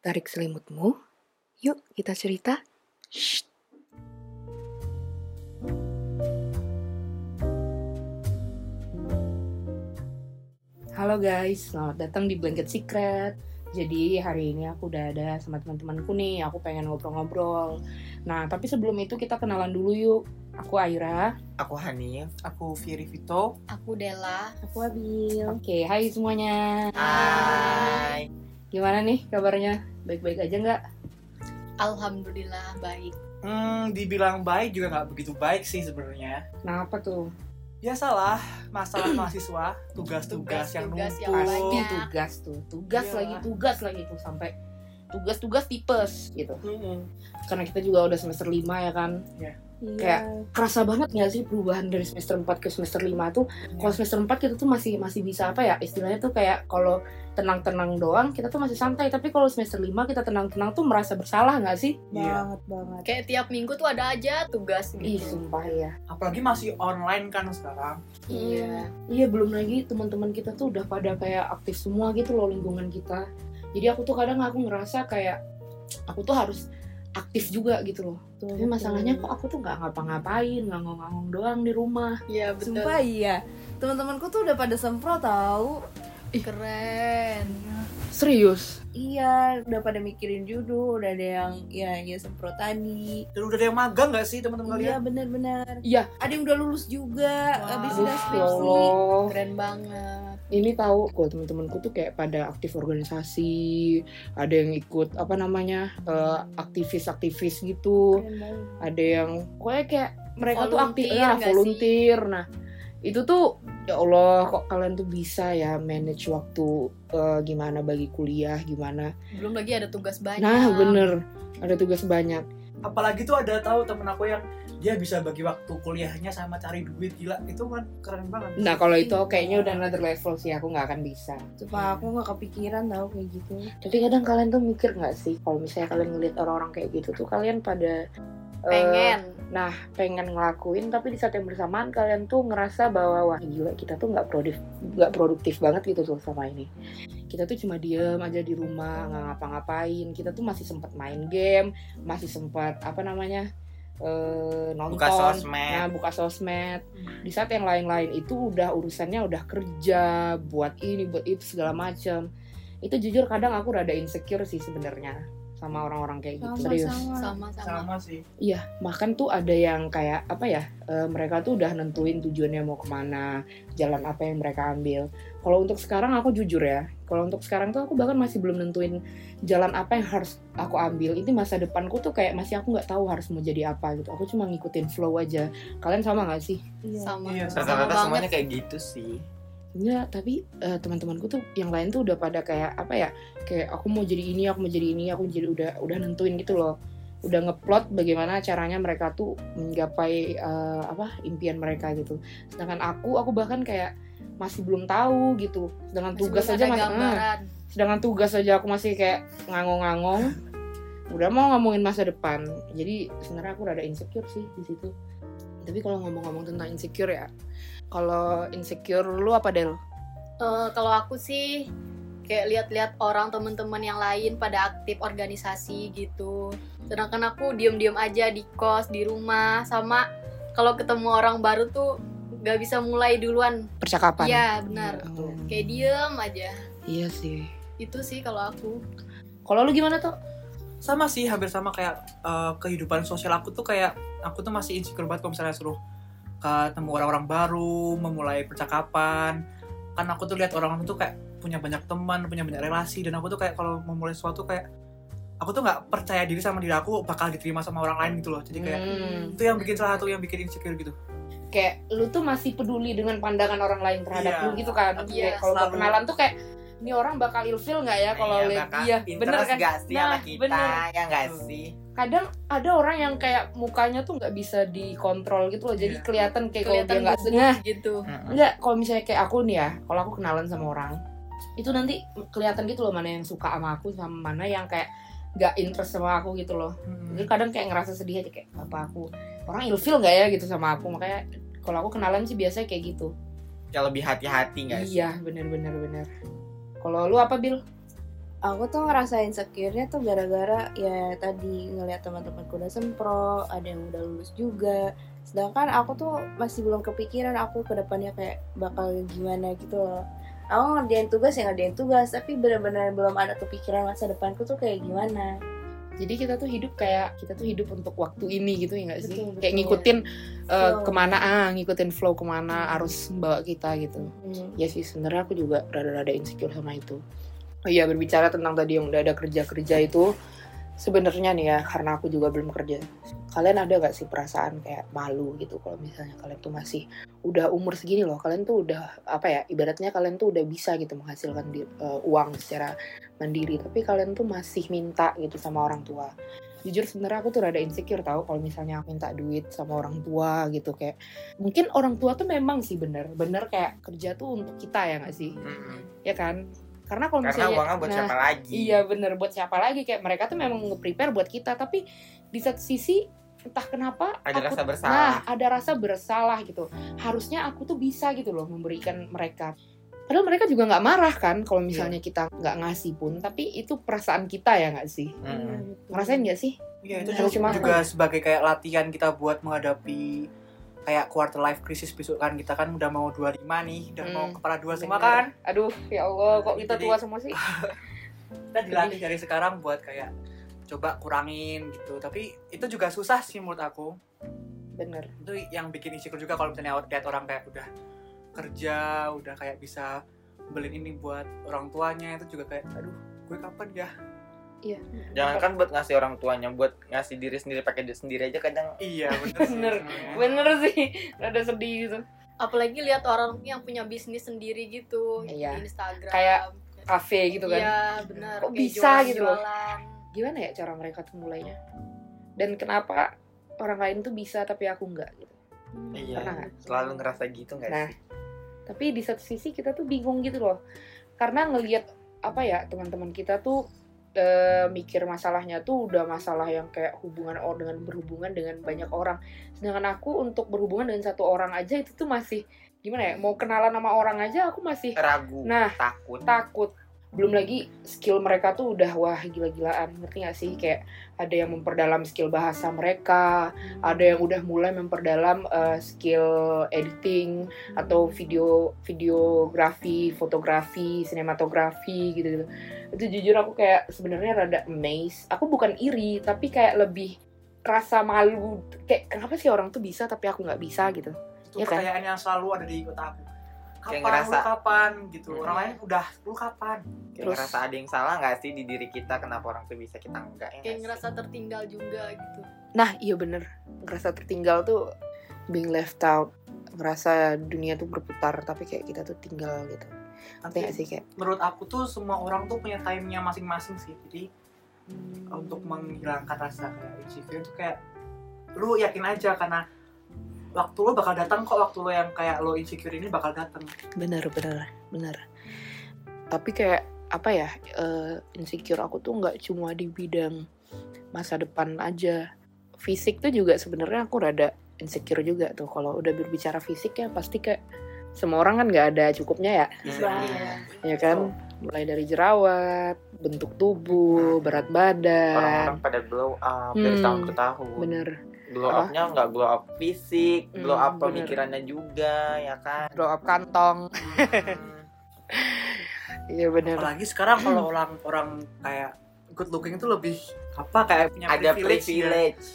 Tarik selimutmu. Yuk kita cerita. Shh. Halo guys, selamat datang di Blanket Secret. Jadi hari ini aku udah ada sama teman-temanku nih, aku pengen ngobrol-ngobrol. Nah, tapi sebelum itu kita kenalan dulu yuk. Aku Aira. Aku Hanif, aku Firi Vito. Aku Della. Aku Abil. Oke, hai semuanya. Hai. Gimana nih kabarnya? Baik-baik aja nggak? Alhamdulillah baik. Hmm, dibilang baik juga nggak begitu baik sih sebenarnya. Nah, apa tuh? Biasalah, masalah mahasiswa, tugas-tugas yang yang numpuk. banyak. tugas tuh tugas Iya. lagi tugas lagi tuh sampai tugas-tugas tipes gitu Mm-mm. karena kita juga udah semester 5 ya kan Iya. Kayak- kerasa banget nggak sih perubahan dari semester 4 ke semester 5 tuh kalau semester 4 kita tuh masih masih bisa apa ya istilahnya tuh kayak kalau tenang-tenang doang kita tuh masih santai tapi kalau semester 5 kita tenang-tenang tuh merasa bersalah nggak sih Iya. banget banget Kayak tiap minggu tuh ada aja tugas ih gitu. sumpah ya Apalagi masih online kan sekarang. Iya. Iya belum lagi teman-teman kita tuh udah pada kayak aktif semua gitu loh lingkungan kita. Jadi aku tuh kadang aku ngerasa kayak aku tuh harus aktif juga gitu loh. Tapi masalahnya kok aku tuh nggak ngapa-ngapain, ngangong-ngangong doang di rumah. Iya betul. Sumpah iya. Teman-temanku tuh udah pada sempro tahu. Keren. Serius? Iya, udah pada mikirin judul, udah ada yang ya ya semprotani. Dan udah ada yang magang nggak sih teman-teman Iya kalian? benar-benar. Iya. Ada yang udah lulus juga, Wow. habis Aduh, udah skripsi. Keren banget. Ini tahu kok teman-temanku tuh kayak pada aktif organisasi, ada yang ikut apa namanya eh, aktivis-aktivis gitu. Keren banget. ada yang pokoknya kayak mereka tuh aktif Volunteer ya nggak sih? volunteer nah itu tuh ya Allah kok kalian tuh bisa ya manage waktu eh, gimana bagi kuliah gimana Belum lagi ada tugas banyak. nah bener ada tugas banyak Apalagi tuh ada tahu temen aku yang dia bisa bagi waktu kuliahnya sama cari duit gila itu kan keren banget. nah kalau itu kayaknya udah another level sih aku nggak akan bisa Sumpah aku nggak kepikiran tahu kayak gitu. tapi kadang kalian tuh mikir nggak sih kalau misalnya kalian ngeliat orang-orang kayak gitu tuh kalian pada eh, pengen. pengen ngelakuin tapi di saat yang bersamaan kalian tuh ngerasa bahwa wah gila kita tuh nggak produktif nggak produktif banget gitu tuh sama ini kita tuh cuma diem aja di rumah nggak ngapa-ngapain kita tuh masih sempat main game masih sempat apa namanya eh, nonton. Buka sosmed. nah buka sosmed. Di saat yang lain-lain itu udah urusannya udah kerja buat ini buat itu segala macam itu jujur kadang aku rada insecure sih sebenarnya sama orang-orang kayak gitu serius Sama-sama. Sama-sama. Sama sih. Iya, bahkan tuh ada yang kayak apa ya? eh, mereka tuh udah nentuin tujuannya mau ke mana, jalan apa yang mereka ambil. Kalau untuk sekarang aku jujur ya, kalau untuk sekarang tuh aku bahkan masih belum nentuin jalan apa yang harus aku ambil. Ini masa depanku tuh kayak masih aku nggak tahu harus mau jadi apa gitu. Aku cuma ngikutin flow aja. Kalian sama nggak sih? Iya. Sama. Iya, Sama rata-rata banget. semuanya kayak gitu sih. Enggak, tapi eh, teman-temanku tuh yang lain tuh udah pada kayak apa ya? Kayak aku mau jadi ini, aku mau jadi ini, aku jadi udah udah nentuin gitu loh. Udah ngeplot bagaimana caranya mereka tuh menggapai eh, apa impian mereka gitu. Sedangkan aku, aku bahkan kayak masih belum tahu gitu. Sedangkan Masih tugas aja masih gambaran. sedangkan tugas aja aku masih kayak ngangong-ngangong. Udah mau ngomongin masa depan. Jadi sebenarnya aku rada insecure sih di situ. Tapi kalau ngomong-ngomong tentang insecure ya, kalau insecure lu apa Del? Eh, kalau aku sih kayak lihat-lihat orang teman-teman yang lain pada aktif organisasi gitu. Sedangkan aku diem-diem aja di kos di rumah sama kalau ketemu orang baru tuh gak bisa mulai duluan. percakapan. Iya benar. Oh. Kayak diem aja. Iya sih. Itu sih kalau aku. Kalau lu gimana tuh? Sama sih, hampir sama kayak eh, kehidupan sosial aku tuh kayak aku tuh masih insecure banget kalau misalnya suruh ketemu orang-orang baru, memulai percakapan. Kan aku tuh lihat orang tuh kayak punya banyak teman, punya banyak relasi dan aku tuh kayak kalau memulai sesuatu kayak aku tuh nggak percaya diri sama diri aku bakal diterima sama orang lain gitu loh. Jadi kayak Hmm, itu yang bikin salah satu yang bikin insecure gitu. kayak lu tuh masih peduli dengan pandangan orang lain terhadap Iya. lu gitu kan? Iya, Kayak kalau kenalan tuh kayak ini orang bakal ilfil nggak ya kalau lihat dia? Bener kan? gak sih Nah, sama kita bener. ya gak Hmm. sih Kadang ada orang yang kayak mukanya tuh nggak bisa dikontrol gitu loh. Jadi Iya. kelihatan kayak kalau dia nggak sengah. gitu. Enggak, kalau misalnya kayak aku nih ya, kalau aku kenalan sama orang, itu nanti kelihatan gitu loh mana yang suka sama aku sama mana yang kayak nggak interest sama aku gitu loh. Jadi kadang kayak ngerasa sedih aja kayak apa aku orang ilfil nggak ya gitu sama aku makanya kalau aku kenalan sih biasanya kayak gitu. ya lebih hati-hati gak sih Iya, bener bener bener. Kalau lu apa Bil? aku tuh ngerasa insecure-nya tuh gara-gara ya tadi ngeliat teman-temanku udah sempro, ada yang udah lulus juga. Sedangkan aku tuh masih belum kepikiran aku ke depannya kayak bakal gimana gitu loh. Aku ngerjain tugas ya ngerjain tugas, tapi benar-benar belum ada kepikiran masa depanku tuh kayak gimana. Jadi kita tuh hidup kayak kita tuh hidup untuk waktu ini gitu ya nggak sih? Betul, Kayak ngikutin uh, Flow. ke mana ah ngikutin flow ke mana arus membawa kita gitu. Hmm. Ya sih sebenarnya aku juga rada-rada insecure sama itu. Oh iya berbicara tentang tadi yang udah ada kerja-kerja itu sebenarnya nih ya karena aku juga belum kerja. Kalian ada gak sih perasaan kayak malu gitu kalau misalnya kalian tuh masih udah umur segini loh, kalian tuh udah apa ya ibaratnya kalian tuh udah bisa gitu menghasilkan di- uh, uang secara mandiri, tapi kalian tuh masih minta gitu sama orang tua. Jujur sebenarnya aku tuh rada insecure tahu kalau misalnya aku minta duit sama orang tua gitu kayak mungkin orang tua tuh memang sih bener bener kayak kerja tuh untuk kita ya nggak sih Mm-mm. ya kan karena kalau Karena misalnya uangnya buat nah, siapa lagi? iya bener buat siapa lagi kayak mereka tuh memang nge-prepare buat kita tapi di satu sisi entah kenapa Ada aku- rasa bersalah. nah ada rasa bersalah gitu. Harusnya aku tuh bisa gitu loh memberikan mereka. Padahal mereka juga nggak marah kan kalau misalnya kita nggak ngasih pun tapi itu perasaan kita ya nggak sih? Mm-mm. ngerasain nggak sih? Iya itu juga, cuma- juga sebagai kayak latihan kita buat menghadapi kayak quarter life crisis besok kan. Kita kan udah mau 25 nih, udah mau Hmm, kepala dua semua Bener. kan. aduh ya Allah kok kita Jadi- tua semua sih? Kita dilatih dari sekarang buat kayak coba kurangin gitu. Tapi itu juga susah sih menurut aku. bener. Itu yang bikin insecure juga kalau misalnya lihat orang kayak udah kerja, udah kayak bisa beliin ini buat orang tuanya itu juga kayak aduh gue kapan ya? Jangan kan buat ngasih orang tuanya, buat ngasih diri sendiri pakai diri sendiri aja kadang. Iya bener sih Bener. bener sih. Rada sedih gitu. Apalagi lihat orang yang punya bisnis sendiri gitu Iya. di Instagram. Kayak kafe gitu kan. Iya benar Kok bisa gitu loh? Gimana ya cara mereka tuh mulainya dan kenapa orang lain tuh bisa tapi aku enggak gitu Iya. Pernah nggak? selalu ngerasa gitu nggak Nah. sih? tapi di satu sisi kita tuh bingung gitu loh karena ngelihat apa ya teman-teman kita tuh eh, mikir masalahnya tuh udah masalah yang kayak hubungan orang dengan berhubungan dengan banyak orang sedangkan aku untuk berhubungan dengan satu orang aja itu tuh masih gimana ya mau kenalan sama orang aja aku masih Ragu, Nah. takut. takut belum lagi skill mereka tuh udah wah gila-gilaan. Ngerti gak sih? Kayak ada yang memperdalam skill bahasa mereka ada yang udah mulai memperdalam uh, skill editing atau video videografi fotografi sinematografi gitu gitu itu jujur aku kayak sebenarnya rada amazed. Aku bukan iri tapi kayak lebih rasa malu. Kayak kenapa sih orang tuh bisa tapi aku nggak bisa? Gitu. Itu kan? pertanyaan yang selalu ada di kota aku kapan? Kayak ngerasa- lu kapan? Gitu. Hmm. orang lain udah lu kapan? Kayak Terus- ngerasa ada yang salah nggak sih di diri kita? Kenapa orang tuh bisa kita enggak ya kayak sih? ngerasa tertinggal juga gitu. Nah iya bener. Ngerasa tertinggal tuh Being left out. Ngerasa dunia tuh berputar Tapi kayak kita tuh tinggal gitu. Ngerti gak tapi sih kayak? menurut aku tuh semua orang tuh punya time-nya masing-masing sih. Jadi untuk menghilangkan rasa kayak insecure itu kayak lu yakin aja karena waktu lo bakal datang kok waktu lo yang kayak lo insecure ini bakal datang. Bener bener bener. Tapi kayak Apa ya eh, Insecure aku tuh nggak cuma di bidang Masa depan aja. Fisik tuh juga sebenarnya aku rada insecure juga tuh. Kalau udah berbicara fisik ya pasti kayak Semua orang kan nggak ada cukupnya ya. Hmm. Iya. Ya kan? Mulai dari jerawat Bentuk tubuh Berat badan. Orang-orang pada glow up dari Hmm. tahun ke tahun. Bener glow Apa? upnya nggak glow up fisik glow Hmm, up bener. pemikirannya juga ya kan? Blow up kantong. Iya bener. Apalagi sekarang kalau orang orang kayak good looking itu lebih apa kayak punya ada privilege, ya. privilege.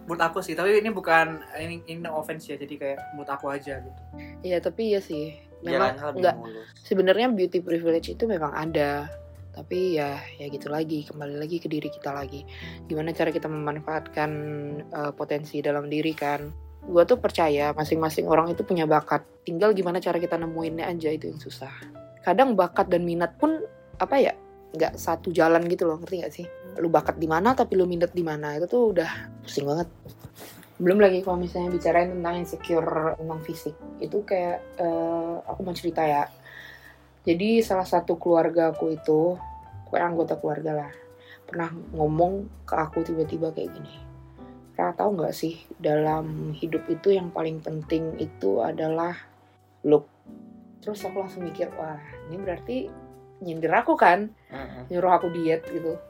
Menurut aku sih tapi ini bukan ini ini no offense ya jadi kayak menurut aku aja gitu. Iya tapi iya sih. Jalan Memang mulus. Sebenarnya beauty privilege itu memang ada Tapi ya ya gitu lagi Kembali lagi ke diri kita lagi. Gimana cara kita memanfaatkan eh, potensi dalam diri kan? Gue tuh percaya masing-masing orang itu punya bakat. Tinggal gimana cara kita nemuinnya aja itu yang susah. Kadang bakat dan minat pun Apa ya nggak satu jalan gitu loh ngerti gak sih? Lu bakat di mana tapi lu minat di mana itu tuh udah pusing banget. Belum lagi kalau misalnya bicarain tentang insecure tentang fisik. Itu kayak eh, aku mau cerita ya jadi salah satu keluarga aku itu kayak anggota keluarga lah pernah ngomong ke aku tiba-tiba kayak gini Ra tahu nggak sih dalam hidup itu yang paling penting itu adalah look. Terus aku langsung mikir wah ini berarti nyindir aku kan? Nyuruh aku diet gitu.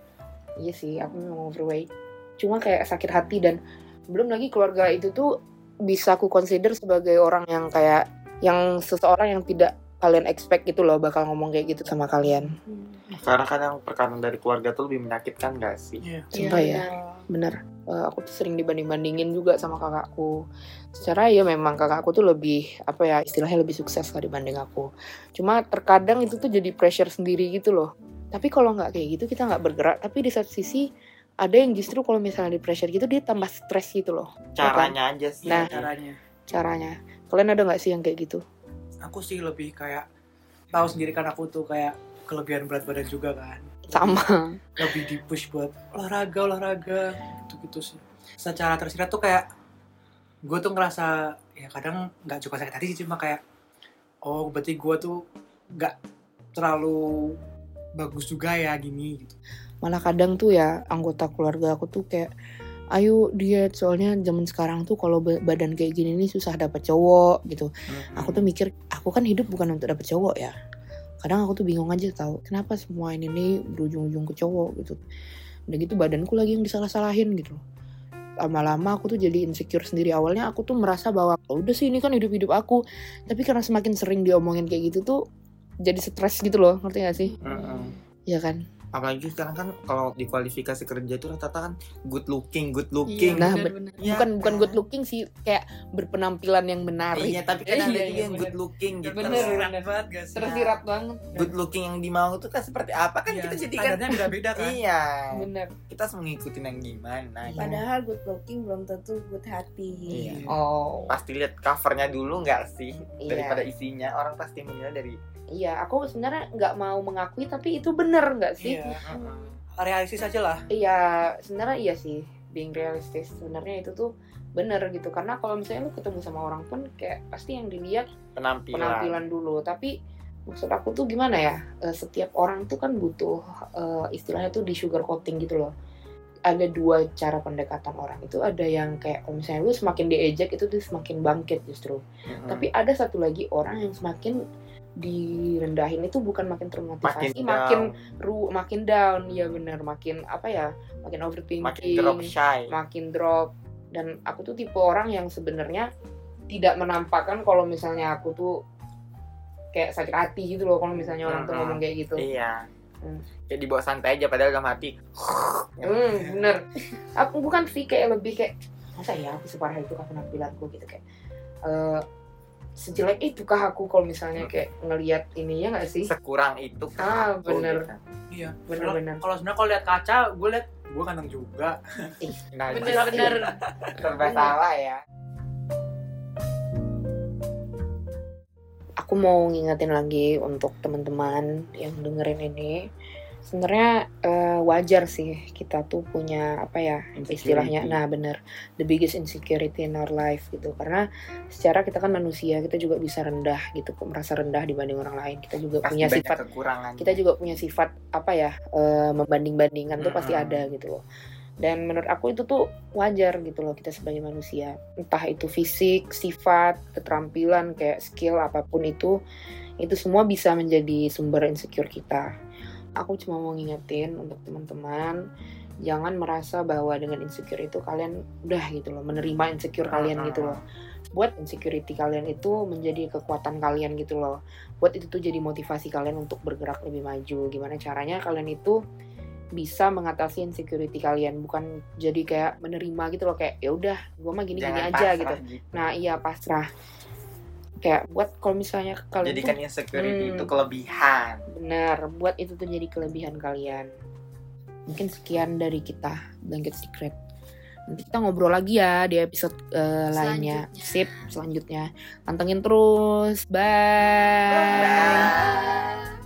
Iya sih aku memang overweight. Cuma kayak sakit hati dan belum lagi keluarga itu tuh bisa aku consider sebagai orang yang kayak yang seseorang yang tidak kalian expect gitu loh bakal ngomong kayak gitu sama kalian Karena kadang perkataan dari keluarga tuh lebih menyakitkan gak sih? Iya. Sumpah ya. bener Eh, aku tuh sering dibanding-bandingin juga sama kakakku secara ya memang kakakku tuh lebih apa ya istilahnya lebih sukses lah dibanding aku cuma terkadang itu tuh jadi pressure sendiri gitu loh tapi kalau nggak kayak gitu kita nggak bergerak tapi di satu sisi ada yang justru kalau misalnya di pressure gitu dia tambah stres gitu loh Caranya aja sih. Nah. caranya. caranya kalian ada nggak sih yang kayak gitu Aku sih lebih kayak tahu sendiri kan aku tuh kayak kelebihan berat badan juga kan. sama Lebih di push buat olahraga olahraga gitu gitu sih. Secara tersirat tuh kayak gue tuh ngerasa ya kadang nggak cuma sakit hati sih cuma kayak oh berarti gue tuh nggak terlalu bagus juga ya gini gitu. malah kadang tuh ya anggota keluarga aku tuh kayak ayo diet. Soalnya zaman sekarang tuh kalau ba- badan kayak gini nih susah dapet cowok gitu. Mm-mm. aku tuh mikir aku kan hidup bukan untuk dapet cowok ya. Kadang aku tuh bingung aja tau kenapa semua ini nih berujung-ujung ke cowok? Gitu. Udah gitu badanku lagi yang disalah-salahin gitu. Lama-lama aku tuh jadi insecure sendiri. Awalnya aku tuh merasa bahwa "Oh, udah sih ini kan hidup-hidup aku. Tapi karena semakin sering diomongin kayak gitu tuh jadi stres gitu loh ngerti gak sih? Mm-mm. ya kan Apalagi sekarang kan kalau di kualifikasi kerja itu rata-rata kan good looking, good looking. Nah. Iya bukan bukan kan? good looking sih kayak berpenampilan yang menarik Iya, tapi kan Iya, ada iya, juga yang bener. good looking gitu. Bener. Tersirat banget gak sih? tersirat banget Good looking yang dimau itu kan seperti apa kan Iya, kita jadi kan beda-beda kan. Iya. bener Kita harus mengikuti yang gimana. Iya. Padahal good looking belum tentu good hati. Iya. oh Pasti lihat covernya dulu nggak sih Iya. daripada isinya. Orang pasti menilai dari iya aku sebenarnya nggak mau mengakui tapi itu bener nggak sih Iya. Mm-mm. Realistis aja lah. Iya, sebenarnya iya sih, being realistis. Sebenarnya itu tuh bener gitu. Karena kalau misalnya lu ketemu sama orang pun kayak pasti yang dilihat penampilan. penampilan dulu. Tapi maksud aku tuh gimana ya? eh, Setiap orang tuh kan butuh eh, istilahnya tuh di sugar coating gitu loh. Ada dua cara pendekatan orang itu ada yang kayak kalau misalnya lu semakin diejek itu tuh semakin bangkit justru. Mm-mm. Tapi ada satu lagi orang yang semakin direndahin itu bukan makin termotivasi, makin makin down, ru makin down ya bener makin apa ya makin overthinking makin drop shy. makin drop dan aku tuh tipe orang yang sebenarnya tidak menampakkan kalau misalnya aku tuh kayak sakit hati gitu loh kalau misalnya orang tuh ngomong kayak gitu Iya. Hmm. Jadi bawa santai aja padahal dalam hati. hmm, bener aku bukan sih kayak lebih kayak masa ya aku separah itu kah penampilanku gitu kayak eh sejelek itu kah aku kalau misalnya kayak ngelihat ini ya nggak sih Sekurang itu Ah, aku, bener. gitu. Iya. bener-bener Kalau sebenarnya kalau lihat kaca, gue lihat gue kantong juga. Nah, Bener-bener. serba salah ya. aku mau ngingetin lagi untuk teman-teman yang dengerin ini sebenarnya eh, wajar sih kita tuh punya apa ya istilahnya nah bener the biggest insecurity in our life gitu. Karena secara kita kan manusia kita juga bisa rendah gitu kok merasa rendah dibanding orang lain. Kita juga Pasti punya sifat kekurangan. kita juga punya sifat apa ya eh, membanding-bandingkan tuh pasti ada gitu loh. Dan menurut aku itu tuh wajar gitu loh kita sebagai manusia. Entah itu fisik sifat keterampilan kayak skill apa pun itu itu semua bisa menjadi sumber insecure kita aku cuma mau ngingetin untuk teman-teman jangan merasa bahwa dengan insecure itu kalian udah gitu loh menerima insecure kalian gitu loh. buat insecurity kalian itu menjadi kekuatan kalian gitu loh. Buat itu tuh jadi motivasi kalian untuk bergerak lebih maju. Gimana caranya kalian itu bisa mengatasi insecurity kalian bukan jadi kayak menerima gitu loh kayak ya udah gue mah gini gini Jangan aja pasrah gitu. Nah iya pasrah kayak buat kalau misalnya kalian Jadikan tuh insecurity Hmm. itu kelebihan. benar buat itu tuh jadi kelebihan kalian mungkin sekian dari kita blanket secret nanti kita ngobrol lagi ya di episode eh, lainnya sip selanjutnya pantengin terus bye. Bye. Bye.